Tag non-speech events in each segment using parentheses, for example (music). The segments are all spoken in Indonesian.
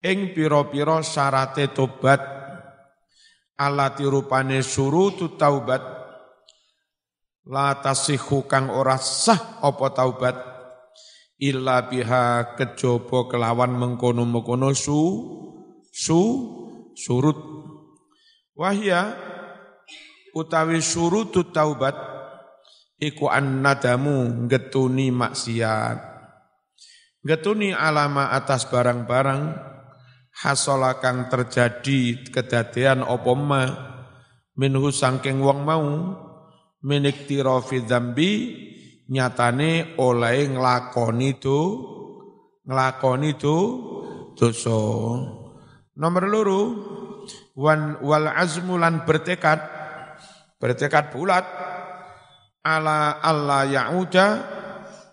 ing pira-pira syarate tobat alati rupane surutu taubat la tasihu kang ora sah apa taubat illa biha kejaba kelawan mengkono-mengkono su su surut. Wahya utawi surutu taubat iku annadamu getuni maksiat. Getuni alama atas barang-barang hasola kang terjadi kedadean apa ma? Minhu sangking wong mau. Minik tirofi dzambi nyatane oleh nglakoni do nglakoni do dosa. Nomor loro wan wal azmulan bertekad bertekad bulat ala Allah ya'uda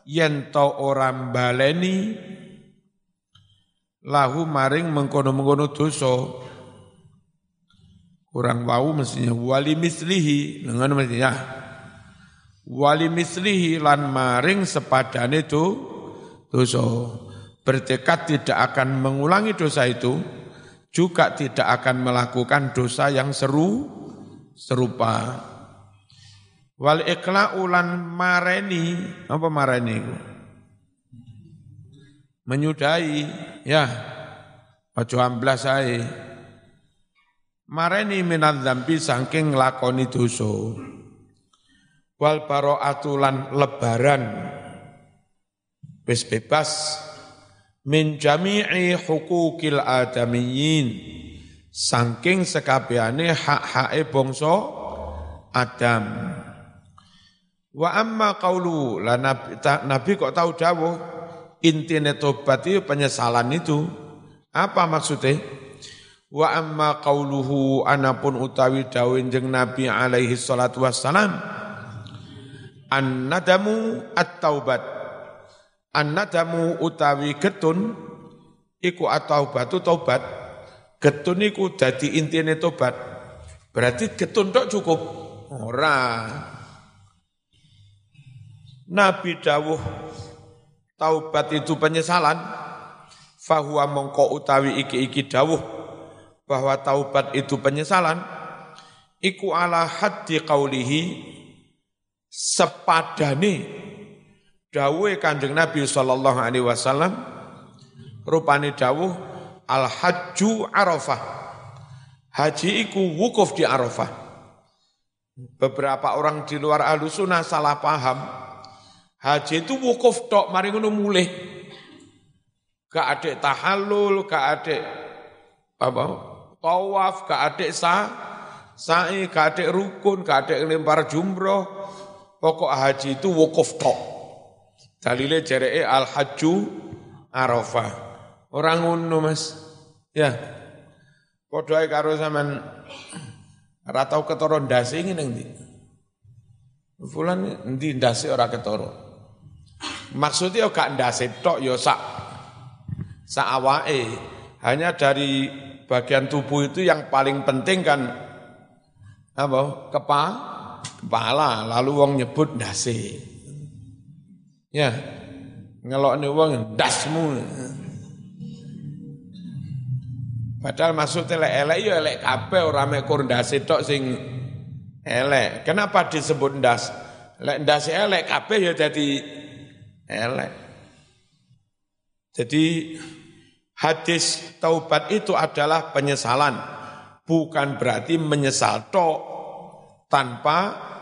yen to orang baleni lahu maring mengkono-mengkono dosa. Kurang wau mestinya wali mislihi. Dengan mestinya wali mislihi lan maring sepadane itu dosa. Bertekad tidak akan mengulangi dosa itu juga tidak akan melakukan dosa yang seru serupa. Wal ikla ulan mareni. Apa mareni menyudahi. Ya ojo amblas ae. Mareni minadz dzambi saking nglakoni dosa. Wal baro'atu lan lebaran. Wis bebas. Min jami'i hukukil adamiyyin. Saking sekabehane hak-hake bangsa Adam. Wa amma qaulu la nabi, nabi kok tahu dawuh intine tobat itu penyesalan itu. Apa maksudnya? Wa amma qauluhu anapun utawi dawin jeng Nabi alaihi salatu wassalam an nadamu at-taubat. An nadamu utawi getun iku at-taubatu taubat. Getun iku dadi intine tobat. Berarti getun tok cukup. Ora. Nabi dawuh taubat itu penyesalan, fahuwa mongko utawi iki-iki dawuh bahwa taubat itu penyesalan, iku ala haddi qawlihi sepadane dawuh Kanjeng Nabi sallallahu alaihi wasallam rupane dawuh al hajju arafah. Haji iku wukuf di Arafah. Beberapa orang di luar alusuna salah paham Haji itu wukuf tok mari ngono mulih. Gak ada tahallul, gak ada apa? Tawaf, gak ada sa sa'i, gak ada rukun, gak ada lempar jumroh. Pokok haji itu wukuf tok. Dalile jareke al hajju arafah. Orang ngono Mas. Ya. Padha karo sampean ratau ketara ndase ngene ndi. Fulan ndi ndase ora ketara. Maksudnya gak ndase tok ya sak sak awake. Hanya dari bagian tubuh itu yang paling penting kan apa? Kepa, kepala, lalu wong nyebut ndase. Ya. Ngelokne wong ndasmu. Padahal maksudnya elek elek ya elek kabeh ora mek ndase tok sing elek. Kenapa disebut ndas? Lek ndase elek kabeh ya jadi elek. Jadi hadis taubat itu adalah penyesalan, bukan berarti menyesal tok tanpa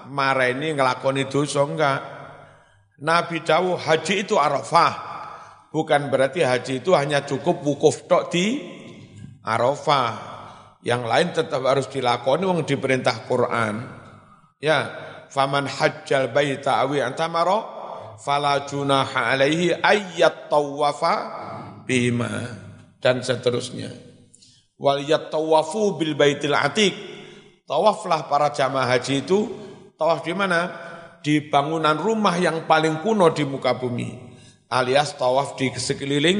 mareni ngelakoni dosa enggak. Nabi dawuh haji itu Arafah, bukan berarti haji itu hanya cukup wukuf tok di Arafah. Yang lain tetap harus dilakoni wong diperintah Quran. Ya, faman hajjal baita awi antamaro fala junaha alaihi ayyat tawafa bima dan seterusnya. Wal yattawafu bil baitil atiq. Tawaflah para jamaah haji itu tawaf di mana? Di bangunan rumah yang paling kuno di muka bumi. Alias tawaf di sekeliling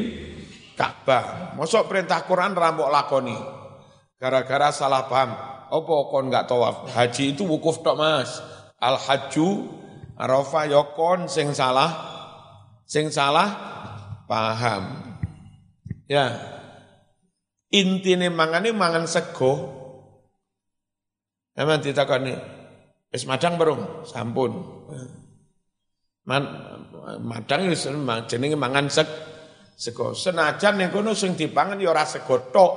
Ka'bah. Masuk perintah Quran rambok lakoni. Gara-gara salah paham. Apa kon enggak tawaf? Haji itu wukuf tok Mas. Al hajju Arafah yokon ya sing salah sing salah paham. Ya. intine mangane mangan sego. Emang ditakoni, wis madang belum? Sampun. Man, madang wis jenenge mangan seg, sego. Senajan ning kono sing dipangan ya ora sego tok.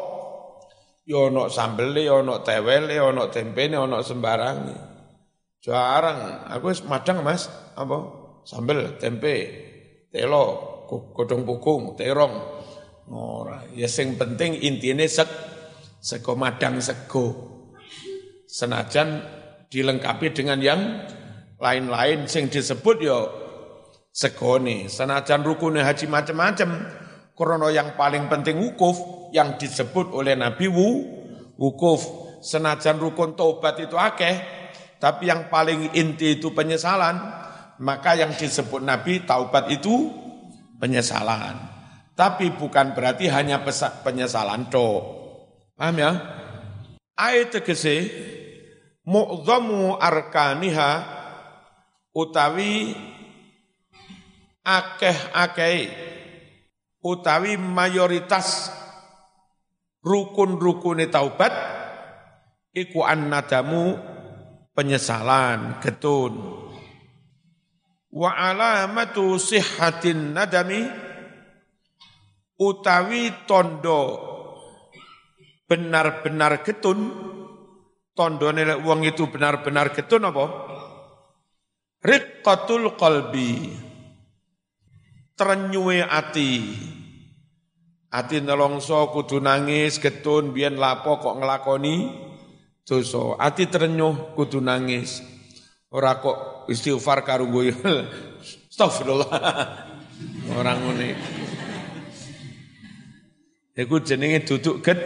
Ya ana sambele, ya ana tewele, ya ana tempene, ana sembarang. Jarang, aku madang Mas, apa? Sambel, tempe, telo, godong pukung, terong. Ora, ya sing penting intine sek sego madang sego. Senajan dilengkapi dengan yang lain-lain sing disebut ya segone. Senajan rukune haji macam-macam, krono yang paling penting wukuf yang disebut oleh Nabi wu wukuf. Senajan rukun taubat itu akeh, tapi yang paling inti itu penyesalan, maka yang disebut Nabi taubat itu penyesalan. Tapi bukan berarti hanya penyesalan to. Paham ya? Ayat tegese mu'zamu arkaniha utawi akeh-akeh utawi mayoritas rukun-rukune taubat iku annadamu penyesalan getun. Wa alamatu sihhatin nadami utawi tondo benar-benar getun. Tondo nilai uang itu benar-benar getun apa? Riqqatul qalbi. Trenyuwe ati. Ati nelongso kudu nangis getun biyen lapo kok ngelakoni dosa ati trenyuh kudu nangis ora kok istighfar karo gue (laughs) astagfirullah (laughs) orang ngene Iku jenenge duduk get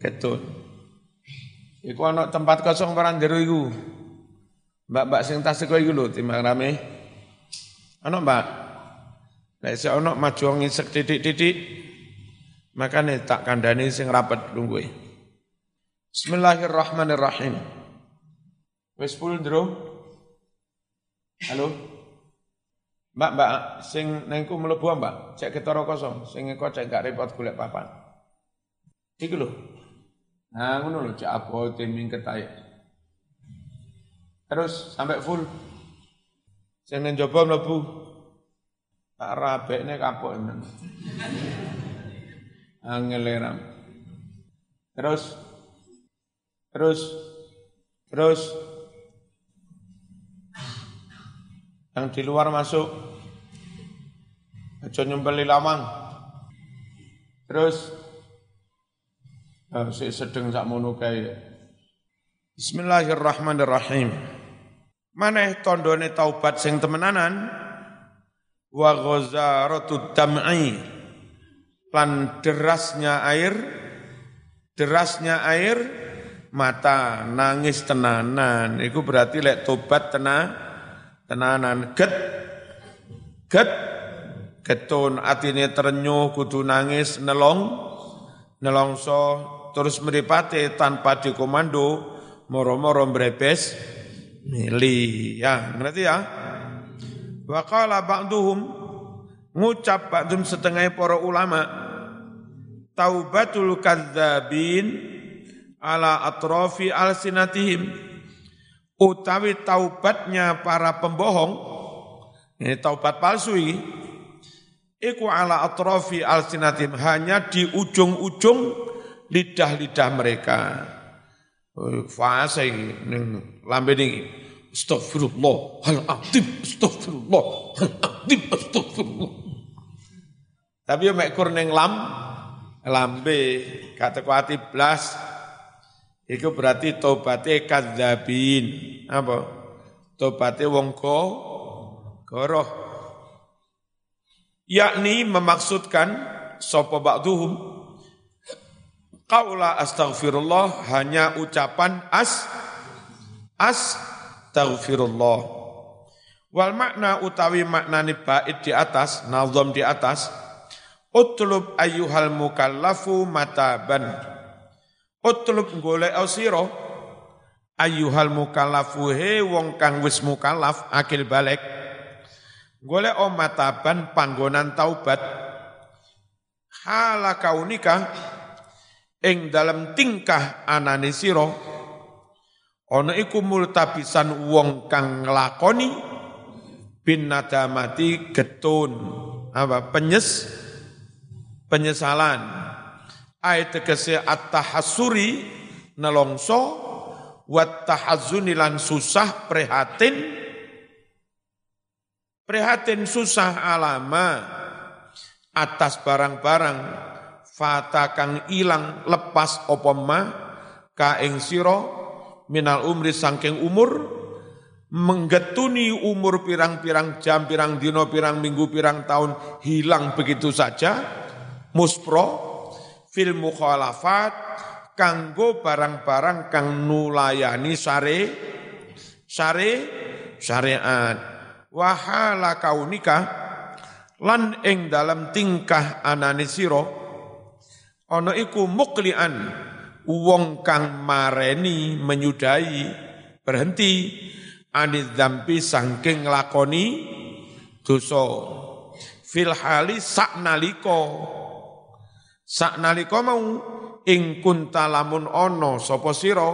getun. Iku ana tempat kosong barang jero iku. Mbak-mbak sing tas iku iku lho timbang rame. Ana Mbak. Nek sik ana maju ngisek titik-titik. Makane tak kandhani sing rapet lungguhe. Bismillahirrahmanirrahim. Wis full, Ndro? Halo? Mbak, mbak, sing nengku melebu mbak, cek ketara kosong, sing engko cek gak repot golek papan. Iku lho. Nah, ngono lho, cek apa timing ketaya. Terus sampai full. Sing nang jaba mlebu. Tak rabekne kapok men. Angeleram. Terus terus terus. Yang di luar masuk. Aja nyembeli lawang terus. Oh, si sedeng sak mono Bismillahirrahmanirrahim. Maneh tondone taubat sing temenanan. Wa ghazaratud dam'i. Lan derasnya air. Derasnya air mata nangis tenanan. Iku berarti lek tobat tenang tenanan. Get get. Getun atine terenyuh kudu nangis nelong nelongso. Terus meripate tanpa dikomando moro-moro brebes mili. Ya ngerti ya? Wa qala ba'duhum ngucap ba'dum setengah para ulama taubatul kadzabin ala atrofi alsinatihim. Utawi taubatnya para pembohong ini taubat palsu ini iku ala atrofi alsinatim hanya di ujung-ujung lidah-lidah mereka. Fase ini lambe niki. Astagfirullah hal azim astagfirullah hal azim astagfirullah. Tapi yo mek kur ning lam lambe kata kuati blas Iku berarti tobaté kadzabin. Apa? Tobaté wong ko goroh. Yakni memaksudkan sapa ba'duhum qaula astaghfirullah hanya ucapan as astaghfirullah. Wal makna utawi maknani bait di atas, nazam di atas, utlub ayyuhal mukallafu mataban Utlub golek sira. Ayyuhal mukallafu he wong kang wis mukallaf akil balik. Golek mataban panggonan taubat. Hala kaunika ing dalam tingkah anane sira. Ana iku multabisan wong kang nglakoni bin nadamati getun. Apa? Penyes penyesalan ayat tegese at-tahassuri nelongso wat tahazzuni lan susah prihatin. Prihatin susah alama. Atas barang-barang fata kang ilang lepas apa ma ka ing sira minal umri sangking umur menggetuni umur pirang-pirang jam, pirang dino, pirang minggu, pirang tahun hilang begitu saja. Muspro fil mukhalafat kanggo barang-barang kang nulayani sare sare syariat. Wahala kaunika lan ing dalam tingkah anane sira Ono iku muklian wong kang mareni menyudahi berhenti anid dampi sangking lakoni dosa. Fil hali saknaliko saknaliko mau ing kuntalamun ono sapa sira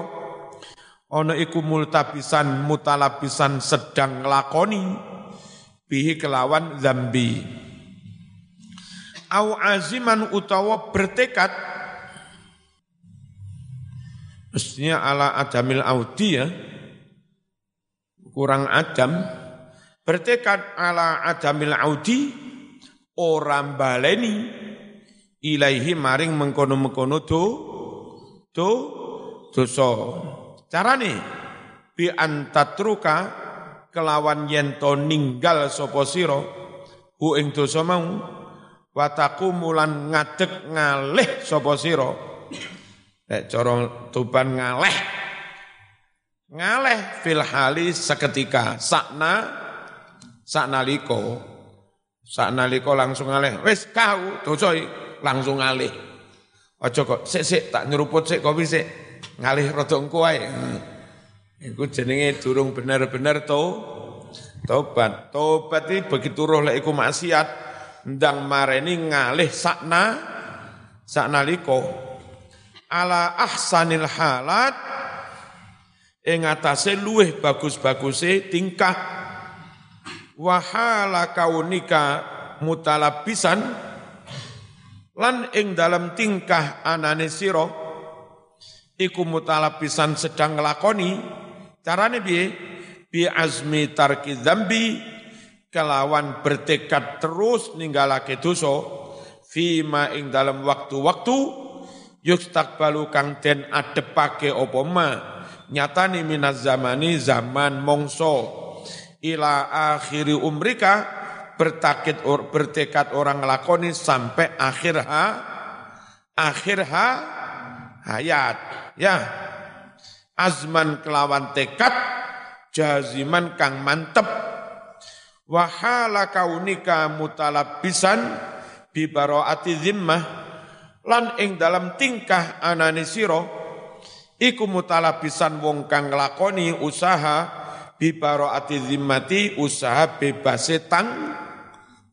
ana iku multabisan mutalabisan sedang lakoni bihi kelawan zambi. Au aziman utawa bertekad mestinya ala adamil audi ya kurang adam bertekad ala adamil audi orang baleni ilaihi maring mengkono-mengkono do do dosa. Carane bi antatruka kelawan yen to ninggal sapa sira hu ing dosa mau wataku mulan ngadeg ngalih sapa sira. Nek cara tuban ngaleh ngaleh fil hali seketika sakna saknaliko saknaliko langsung ngaleh wis kau dosa langsung ngalih. Aja kok sik sik tak nyeruput sik kopi sik. Ngalih rada engko ae. Iku jenenge durung bener-bener to tobat. Tobat iki begitu roh lek iku maksiat ndang mareni ngalih sakna saknaliko ala ahsanil halat ing atase luweh bagus-baguse tingkah. Wahala kaunika mutalabisan lan ing dalam tingkah anane sira iku mutalabisan sedang nglakoni carane piye? Bi azmi tarki dzambi kelawan bertekad terus ninggalake dosa fima ing dalam waktu-waktu yustakbalu kang den adepake apa ma? Nyatani minaz zamani zaman mongso. Ila akhiri umrika bertakit or, bertekad orang lakoni sampai akhir ha akhir ha hayat. Ya. Azman kelawan tekad jaziman kang mantep. Wahala kaunika mutalabisan bi baroati zimmah lan ing dalam tingkah anane sira iku mutalabisan wong kang nglakoni usaha bi baroati zimmati usaha bebase tang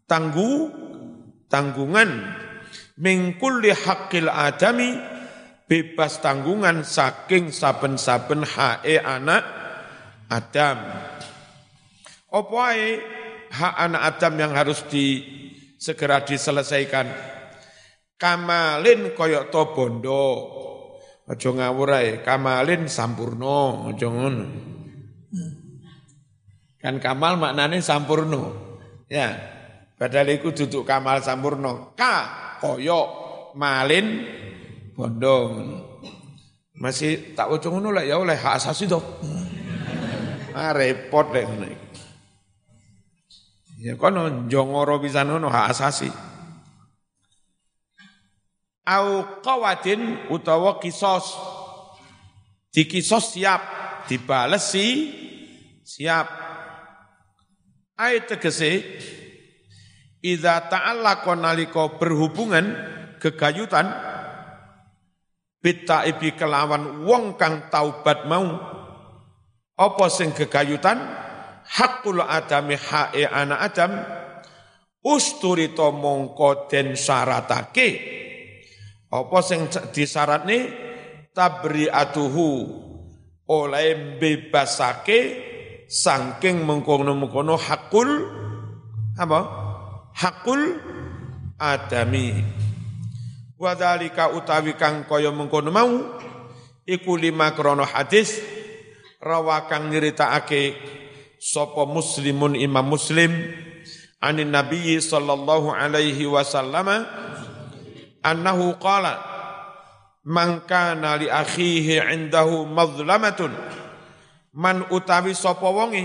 tanggu tanggungan mingkulli haqqil adami bebas tanggungan saking saben-saben hae anak Adam. Apa hak anak Adam yang harus di segera diselesaikan. Kamalin koyok to bondo. Aja ngawur kamalin sampurno, aja. Kan kamal maknane sampurno. Ya. Padahal iku duduk kamal sampurno. Ka koyok malin bondo. Masih tak waca ngono lah ya oleh hak asasi to. (laughs) Ah repot lek ngono Ya kono jongoro bisa nono hak asasi. Au qawadin utawa kisos. Dikisos siap, dibales si siap. Ayat tegese Iza ta'allaqa nalika berhubungan kegayutan ibi kelawan wong kang taubat mau apa sing kegayutan? Hakul adami hae anak adam usturito mongko den syaratake Apa sing disyaratne tabri'atuhu oleh bebasake saking mengkono-mengkono hakul apa? Hakul adami. Wadhalika utawi kang kaya mengkono mau iku lima krono hadis rawakang nyeritakake sapa muslimun imam muslim anin nabi sallallahu alaihi wasallam annahu qala man kana li akhihi indahu madlamatun man utawi sapa wonge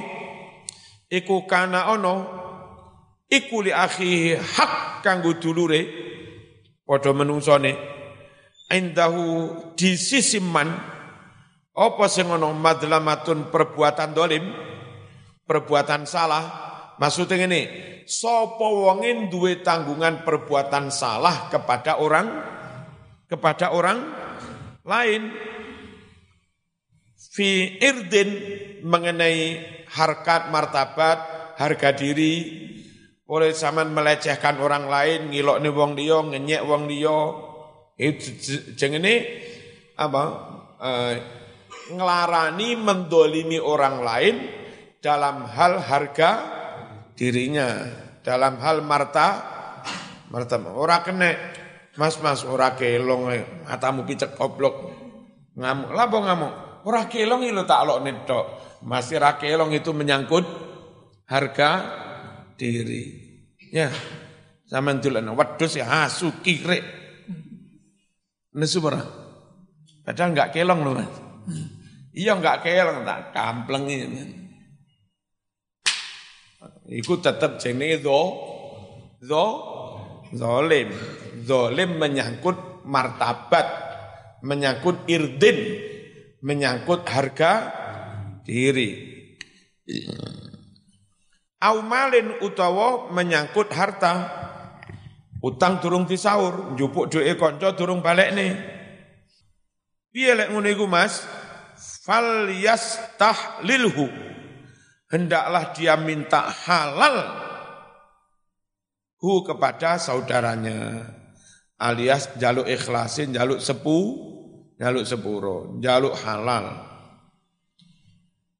iku kana ana iku li akhihi hak kanggo dulure padha menungsone. Indahu di sisi man apa sing ana madlamatun perbuatan dolim perbuatan salah? Maksudnya ini sapa wonge duwe tanggungan perbuatan salah kepada orang kepada orang lain? Fi irdin mengenai harkat martabat harga diri oleh zaman melecehkan orang lain ngilok nih wong liya ngenyek wong liya itu jengene apa eh, ngelarani mendolimi orang lain dalam hal harga dirinya dalam hal marta marta. Ora kene mas mas ora kelong matamu picek goblok ngamuk. Lapo ngamuk? Ora kelong itu tak lok netok masih ora kelong itu menyangkut harga diri. Ya zaman dulu wedus ya asu kirek nesu padahal enggak kelong loh mas. Iya enggak kelong tak kampleng ini Iku tetap jenenge do do zolim. Zolim menyangkut martabat, menyangkut irdin, menyangkut harga diri. Aumalin utawa menyangkut harta. Utang durung disaur, njupuk duwe kanca durung balekne. Piye lek ngono iku Mas? Fal yastahlilhu hendaklah dia minta halal hu kepada saudaranya alias jaluk ikhlasin jaluk sepu jaluk sepuro jaluk halal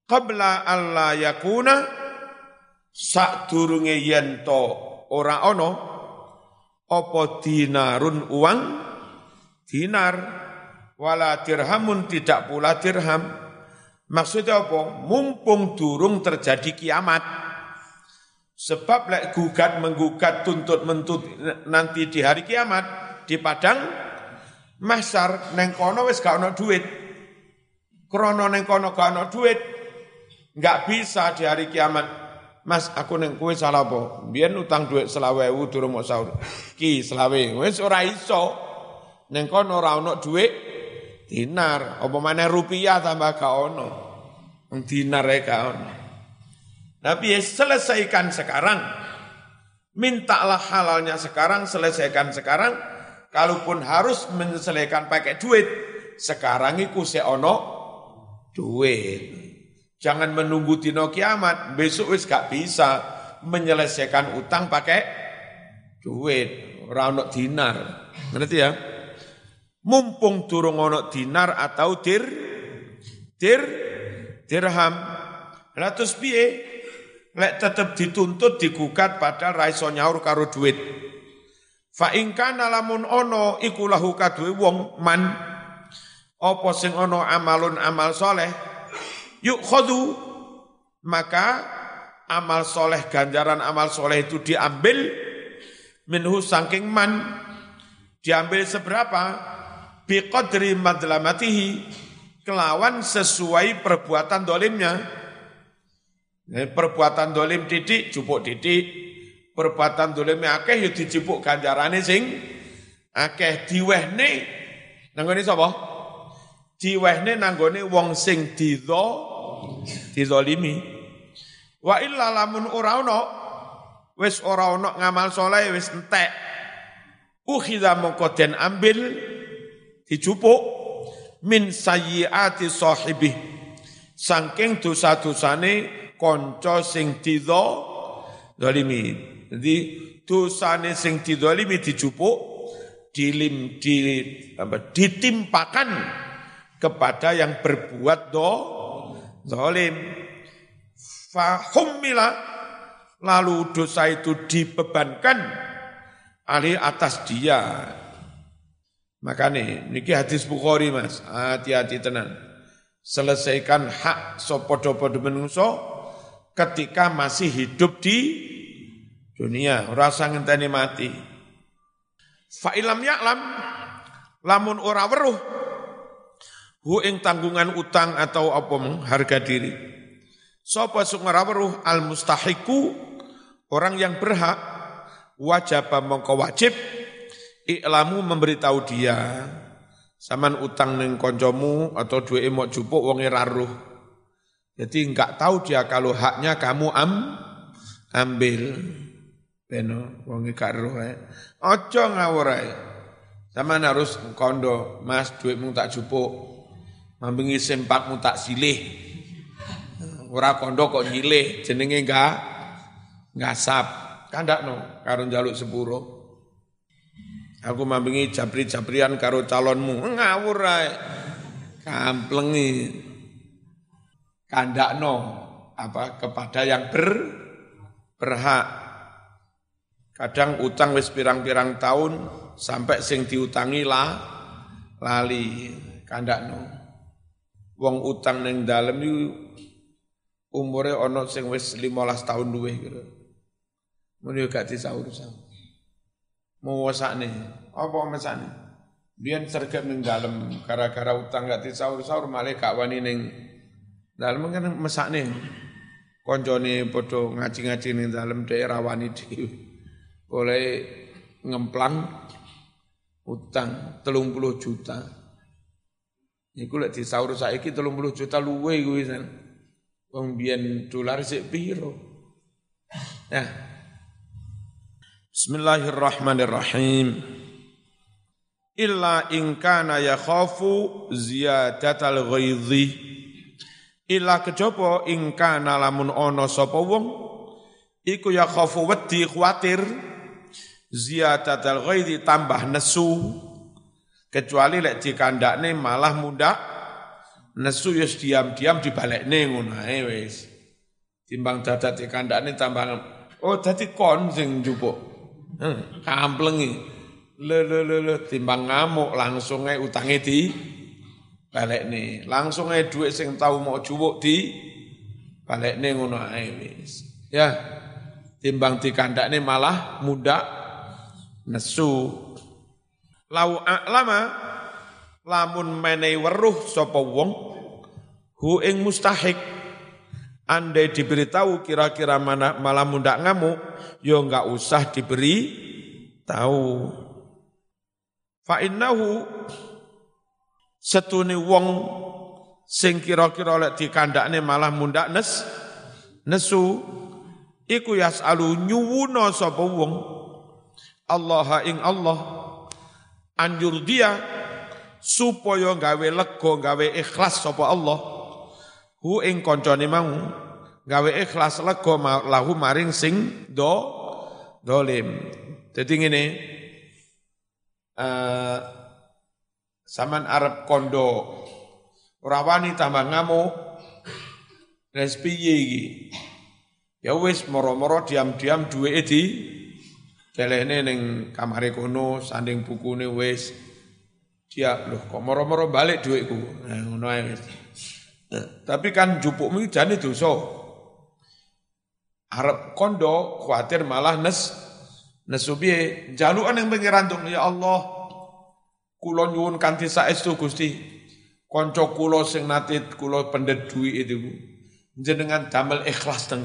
qabla alla yakuna sadurunge yen to ora ana apa dinarun uang dinar wala dirhamun tidak pula dirham Maksudnya apa? Mumpung durung terjadi kiamat. Sebab lek gugat menggugat tuntut mentut nanti di hari kiamat di padang masar neng kono wis gak ono duit. Krono neng kono gak ono duit. Nggak bisa di hari kiamat. Mas, aku neng kue salah apa? Biar utang duit selawewu durung mau sahur. Ki selawe, wis ora iso. Neng kono ora ono duit, dinar, apa mana rupiah tambah gak ono. Dinar ya ono. Tapi ya selesaikan sekarang. Mintalah halalnya sekarang, selesaikan sekarang. Kalaupun harus menyelesaikan pakai duit, sekarang iku se ono duit. Jangan menunggu dino kiamat, besok wis gak bisa menyelesaikan utang pakai duit, ora ono dinar. Ngerti ya? mumpung durung ana dinar atau dir dir dirham. Lah terus piye? Lek tetep dituntut digugat padahal ra iso nyaur karo duit. Fa in kana lamun ana iku lahu kaduwe wong man apa sing ana amalun amal soleh yuk khodu maka amal soleh ganjaran amal soleh itu diambil minhu sangking man diambil seberapa biqadri madlamatihi kelawan sesuai perbuatan dolimnya. Perbuatan dolim didik, jupuk didik. Perbuatan dolimnya akeh yuk dicupuk ganjarane sing akeh diwehne. Nanggone sapa? Diwehne nanggone wong sing didho dizalimi. Wa illa lamun ora ana wis ora ana ngamal saleh wis entek. Ukhidha mongko den ambil dicupuk min sayyiati sahibih saking dosa-dosane kanca sing didho zalimi. Jadi dosane sing dizalimi dicupuk, dilim di apa, ditimpakan kepada yang berbuat do zalim. Fahumila lalu dosa itu dibebankan alih atas dia. Maka nih niki hadis Bukhari Mas. Hati-hati tenang. Selesaikan hak sopodo-podo menungso ketika masih hidup di dunia. Rasa ngenteni mati. Fa ilam ya'lam lamun ora weruh hu ing tanggungan utang atau apa harga diri. Sapa sing al mustahiku orang yang berhak wajib mongko wajib iklamu memberitahu dia saman utang ning koncomu atau dua emok jupuk wong raruh. Jadi enggak tahu dia kalau haknya kamu am ambil. Beno wong gak roh ae. Aja ngawur ae. Harus kondo, Mas duitmu tak jupuk mambengi sempakmu tak silih. Ora kondo kok nyilih, jenenge enggak ngasap. Kandakno karo njaluk sepuro. Aku mambengi jabri-jabrian karo calonmu. Ngawur ae. Kamplengi. Kandakno apa kepada yang ber berhak. Kadang utang wis pirang-pirang tahun sampai sing diutangi lah lali kandakno wong utang ning dalem iki umure ana sing wis 15 tahun luwih kira. Muni gak disaur-saur. Mau wasakne, apa mesane? Biyen sergap ning dalem gara-gara utang gak disaur-saur malah gak wani ning dalem kan mesakne. Koncone padha ngaji-ngaji ning dalem daerah wani dhewe. Oleh ngemplang utang 30 juta. Iku lek disaur saiki 30 juta luwe kuwi san. Wong biyen dolar sik piro? Ya. Bismillahirrahmanirrahim. Illa in kana yakhafu ziyadatal ghaidhi. Illa kejaba in kana lamun ana sapa wong iku yakhafu wedi kuatir ziyadatal ghaidhi tambah nesu Kecuali lek dikandakne malah muda nesu yus diam-diam dibalekne ngono ae wis. Timbang dadat dikandakne tambah oh dadi kon sing njupuk. Hmm, kamplengi. Le le le le timbang ngamuk langsung ae utange di balekne. Langsung ae dhuwit sing tau mau jupuk di balekne ngono ae wis. Ya. Timbang dikandakne malah muda nesu Lau a'lama lamun menei weruh sapa wong hu ing mustahik. Andai diberitahu kira-kira mana malah mundak ngamuk yo ya enggak usah diberi tahu. Fa innahu setune wong sing kira-kira lek dikandakne malah mundak nes nesu iku yasalu nyuwuna sapa wong. Allah ing Allah anjur dia supaya gawe lega gawe ikhlas sapa Allah. Hu ing kancane mau gawe ikhlas lega lahu maring sing do dolim. Dadi ngene uh, saman Arab kondo ora wani tambah ngamuk. Wis iki? Ya wis moro-moro diam-diam duwe di kelehne ning kamare kono sanding bukune wis dia loh kok moro-moro balik duitku nah, ngono ae. Wis tapi kan jupukmu jane dosa. Arep kondo khawatir malah nes nesu piye? Jalukan yang pengiran ya Allah kula nyuwun kanthi saestu Gusti. Kanca kula sing nate kula pendet duit itu jenengan damel ikhlas teng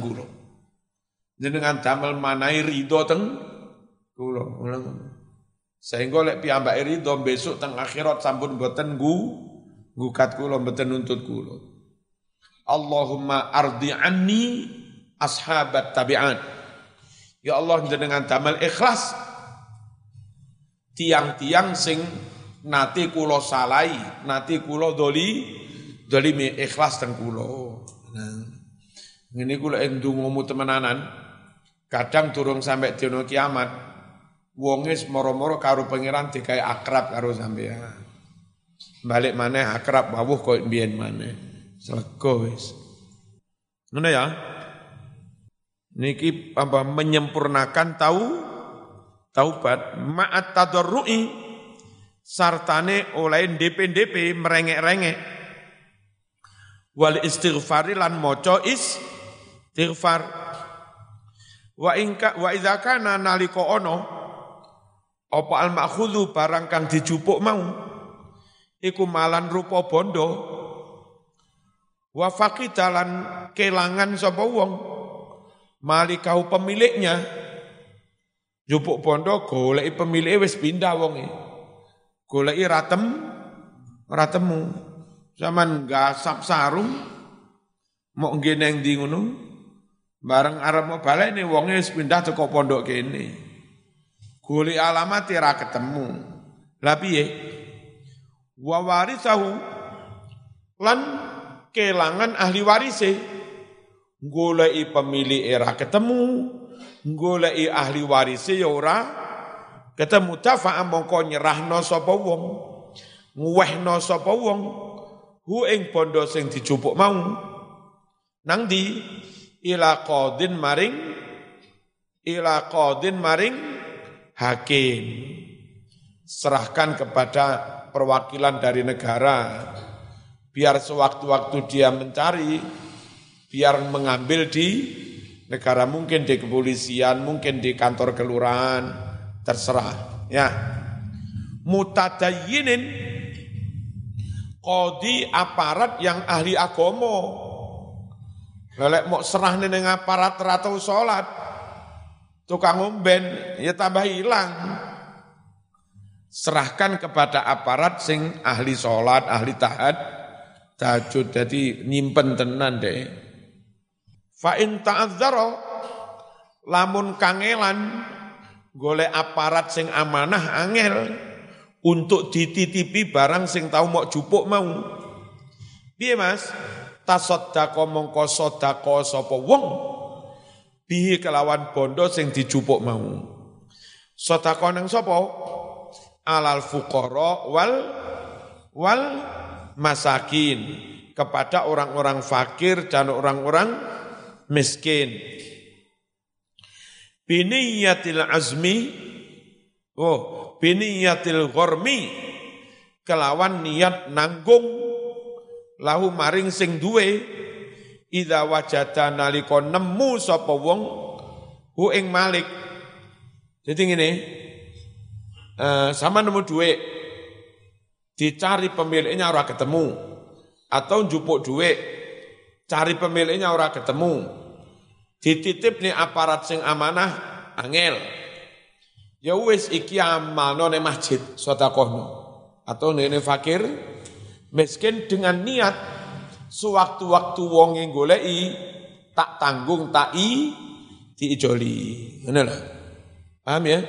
jenengan damel manai ridho teng Kula ulang. Sehingga lek piyambake ridho besok teng akhirat sampun boten nggu ngukat kula boten nuntut kula. Allahumma ardi anni ashabat tabi'at. Ya Allah jenengan damel ikhlas tiang-tiang sing nati kula salai, nati kula doli doli mi ikhlas teng kula. Nah, ngene kula endungomu temenanan, kadang durung sampai dina kiamat, Wonge moro-moro karo pangeran digawe akrab karo sampean. Balik mana akrab wawuh kok mbiyen maneh. Selego wis. Ngono ya. Niki apa menyempurnakan tahu taubat ma'at tadarrui sartane oleh DP-DP merengek-rengek wal istighfari lan maca istighfar wa ingka wa idza kana nalika ono apa al makhudhu barang kang dijupuk mau? Iku malan rupa bondo. Wa faqidalan kelangan sapa wong? Malikau pemiliknya. Jupuk bondo golek pemiliknya wis pindah wonge. Golek ratem ratemu zaman gasap sarung mau ngeneng di ngono? Bareng arep mau balik nih wonge wis pindah teko pondok kene golek alamat ora ketemu. Lah piye? Wa warisahu lan kelangan ahli warise. Golei pemilik era ketemu, golei ahli waris ya ora ketemu. Dafa mongko nyerahno sapa wong, nguwehno sapa wong hu ing bondo sing dicupuk mau. Nang di ila qadin maring ila qadin maring hakim. Serahkan kepada perwakilan dari negara biar sewaktu-waktu dia mencari biar mengambil di negara mungkin di kepolisian, mungkin di kantor kelurahan, terserah. Ya. Mutadayinin kodi aparat yang ahli agomo. Lelek mau serah neng aparat ratau sholat, tukang umben, ya tambah hilang. Serahkan kepada aparat sing ahli sholat, ahli tahat, tahajud, jadi nyimpen tenan deh. Fa in ta'azzara lamun kangelan golek aparat sing amanah angel untuk dititipi barang sing tahu mau jupuk mau. Piye Mas? Tasaddaqa mongko sedekah sapa wong bihi kelawan bondo sing dijupuk mau. Sedekah nang sapa? Alal fuqara wal wal masakin kepada orang-orang fakir dan orang-orang miskin. Biniyatil azmi, oh, biniyatil ghormi, kelawan niat nanggung, lahu maring sing duwe, ida wajada naliko nemu sapa wong, hu ing malik. Jadi ngene, uh, sama nemu duit, dicari pemiliknya ora ketemu, atau jupuk duit, cari pemiliknya ora ketemu, dititip nih aparat sing amanah angel. Ya wis iki amalno masjid sedekahno. Atau nene fakir. Miskin dengan niat sewaktu-waktu wong yang golei tak tanggung tak i diijoli. Ngono lho. Paham ya?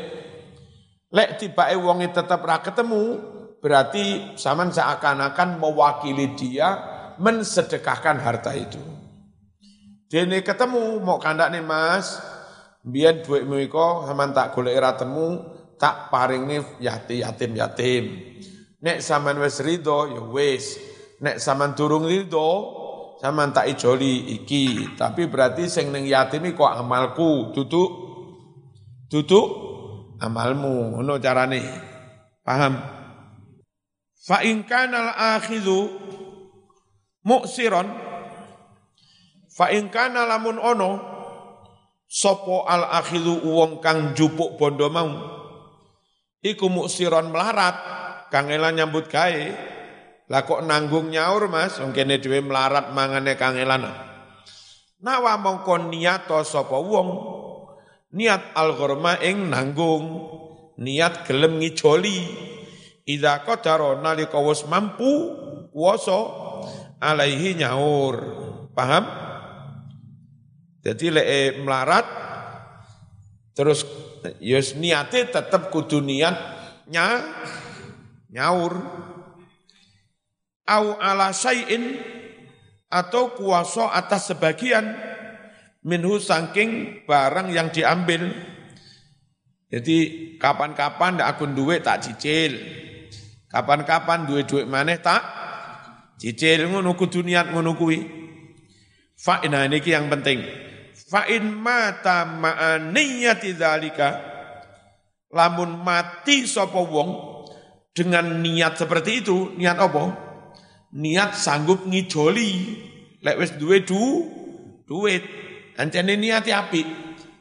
Lek tibake wonge tetap ra ketemu berarti zaman seakan-akan mewakili dia mensedekahkan harta itu. Dene ketemu mau kandak nih mas, biar duit iko sama tak golek era temu, tak paring nih yati yatim yatim. Nek saman wes rido ya wes, nek saman turung rido, saman tak ijoli iki. Tapi berarti sing neng yatim kok amalku, tutup, tutup amalmu. Ono carane, paham? Fa in kana al-akhidhu muksiron. Fa in kana ono sapa al akhilu wong kang jupuk bondo mau? Iku muksiron melarat kang nyambut gawe lah kok nanggung nyaur Mas? Wong kene dhewe melarat mangane kang elan. Nawa mongko niat sapa wong? Niat al ghurma ing nanggung. Niat gelem ngijoli. Idza qadara nalika wis mampu kuwasa alaihi nyaur. Paham? Jadi lek melarat terus yus ya niate tetap kudu niat nya, nyaur au ala syai'in atau kuasa atas sebagian minhu saking barang yang diambil Jadi kapan-kapan ndak akun duit tak cicil. Kapan-kapan duit-duit maneh tak cicil ngono kudu niat ngono kuwi. Fa nah ini yang penting. Fa in mata ma'aniyati dzalika lamun mati sapa wong dengan niat seperti itu, niat apa? Niat sanggup ngijoli lek wis duwe du duit. Ancene niat api.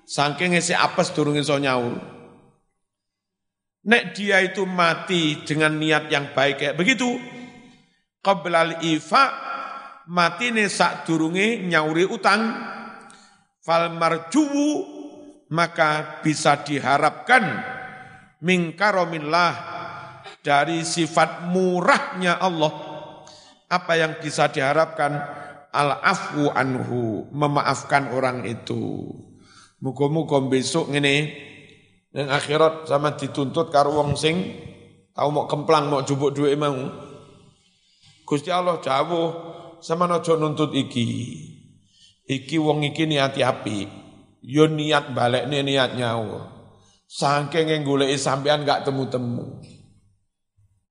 Saking isi apes durung iso nyaur. Nek dia itu mati dengan niat yang baik kayak begitu, qablal ifa mati nih sak durunge nyauri utang, fal marjuwu maka bisa diharapkan mingkaromillah dari sifat murahnya Allah. Apa yang bisa diharapkan? Al-afu anhu, memaafkan orang itu. Muka-muka besok ini yang akhirat sama dituntut karo wong sing tau mau kemplang mau jupuk duit mau. Gusti Allah jawab sama nojo nuntut iki. Iki wong iki niati api. Yo niat balik nih niat nyawa. Sangking yang golek sampean gak temu-temu.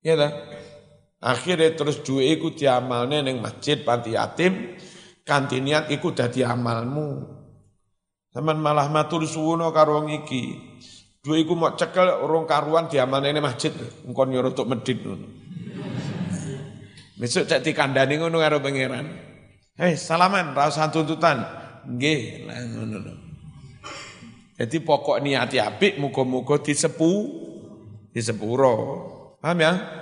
Ya lah. Akhirnya terus duit iku diamalnya neng masjid panti yatim. Kanti niat iku dadi amalmu. Zaman malah matur suwono karo wong iki. Dua iku mau cekel orang karuan ini masjid, engkau nyuruh untuk medit Besok cek dikandani ngono karo pangeran. Hei salaman, rasa tuntutan. Nggih, ngono Jadi pokok niati apik muga-muga disepu disepuro. Paham ya?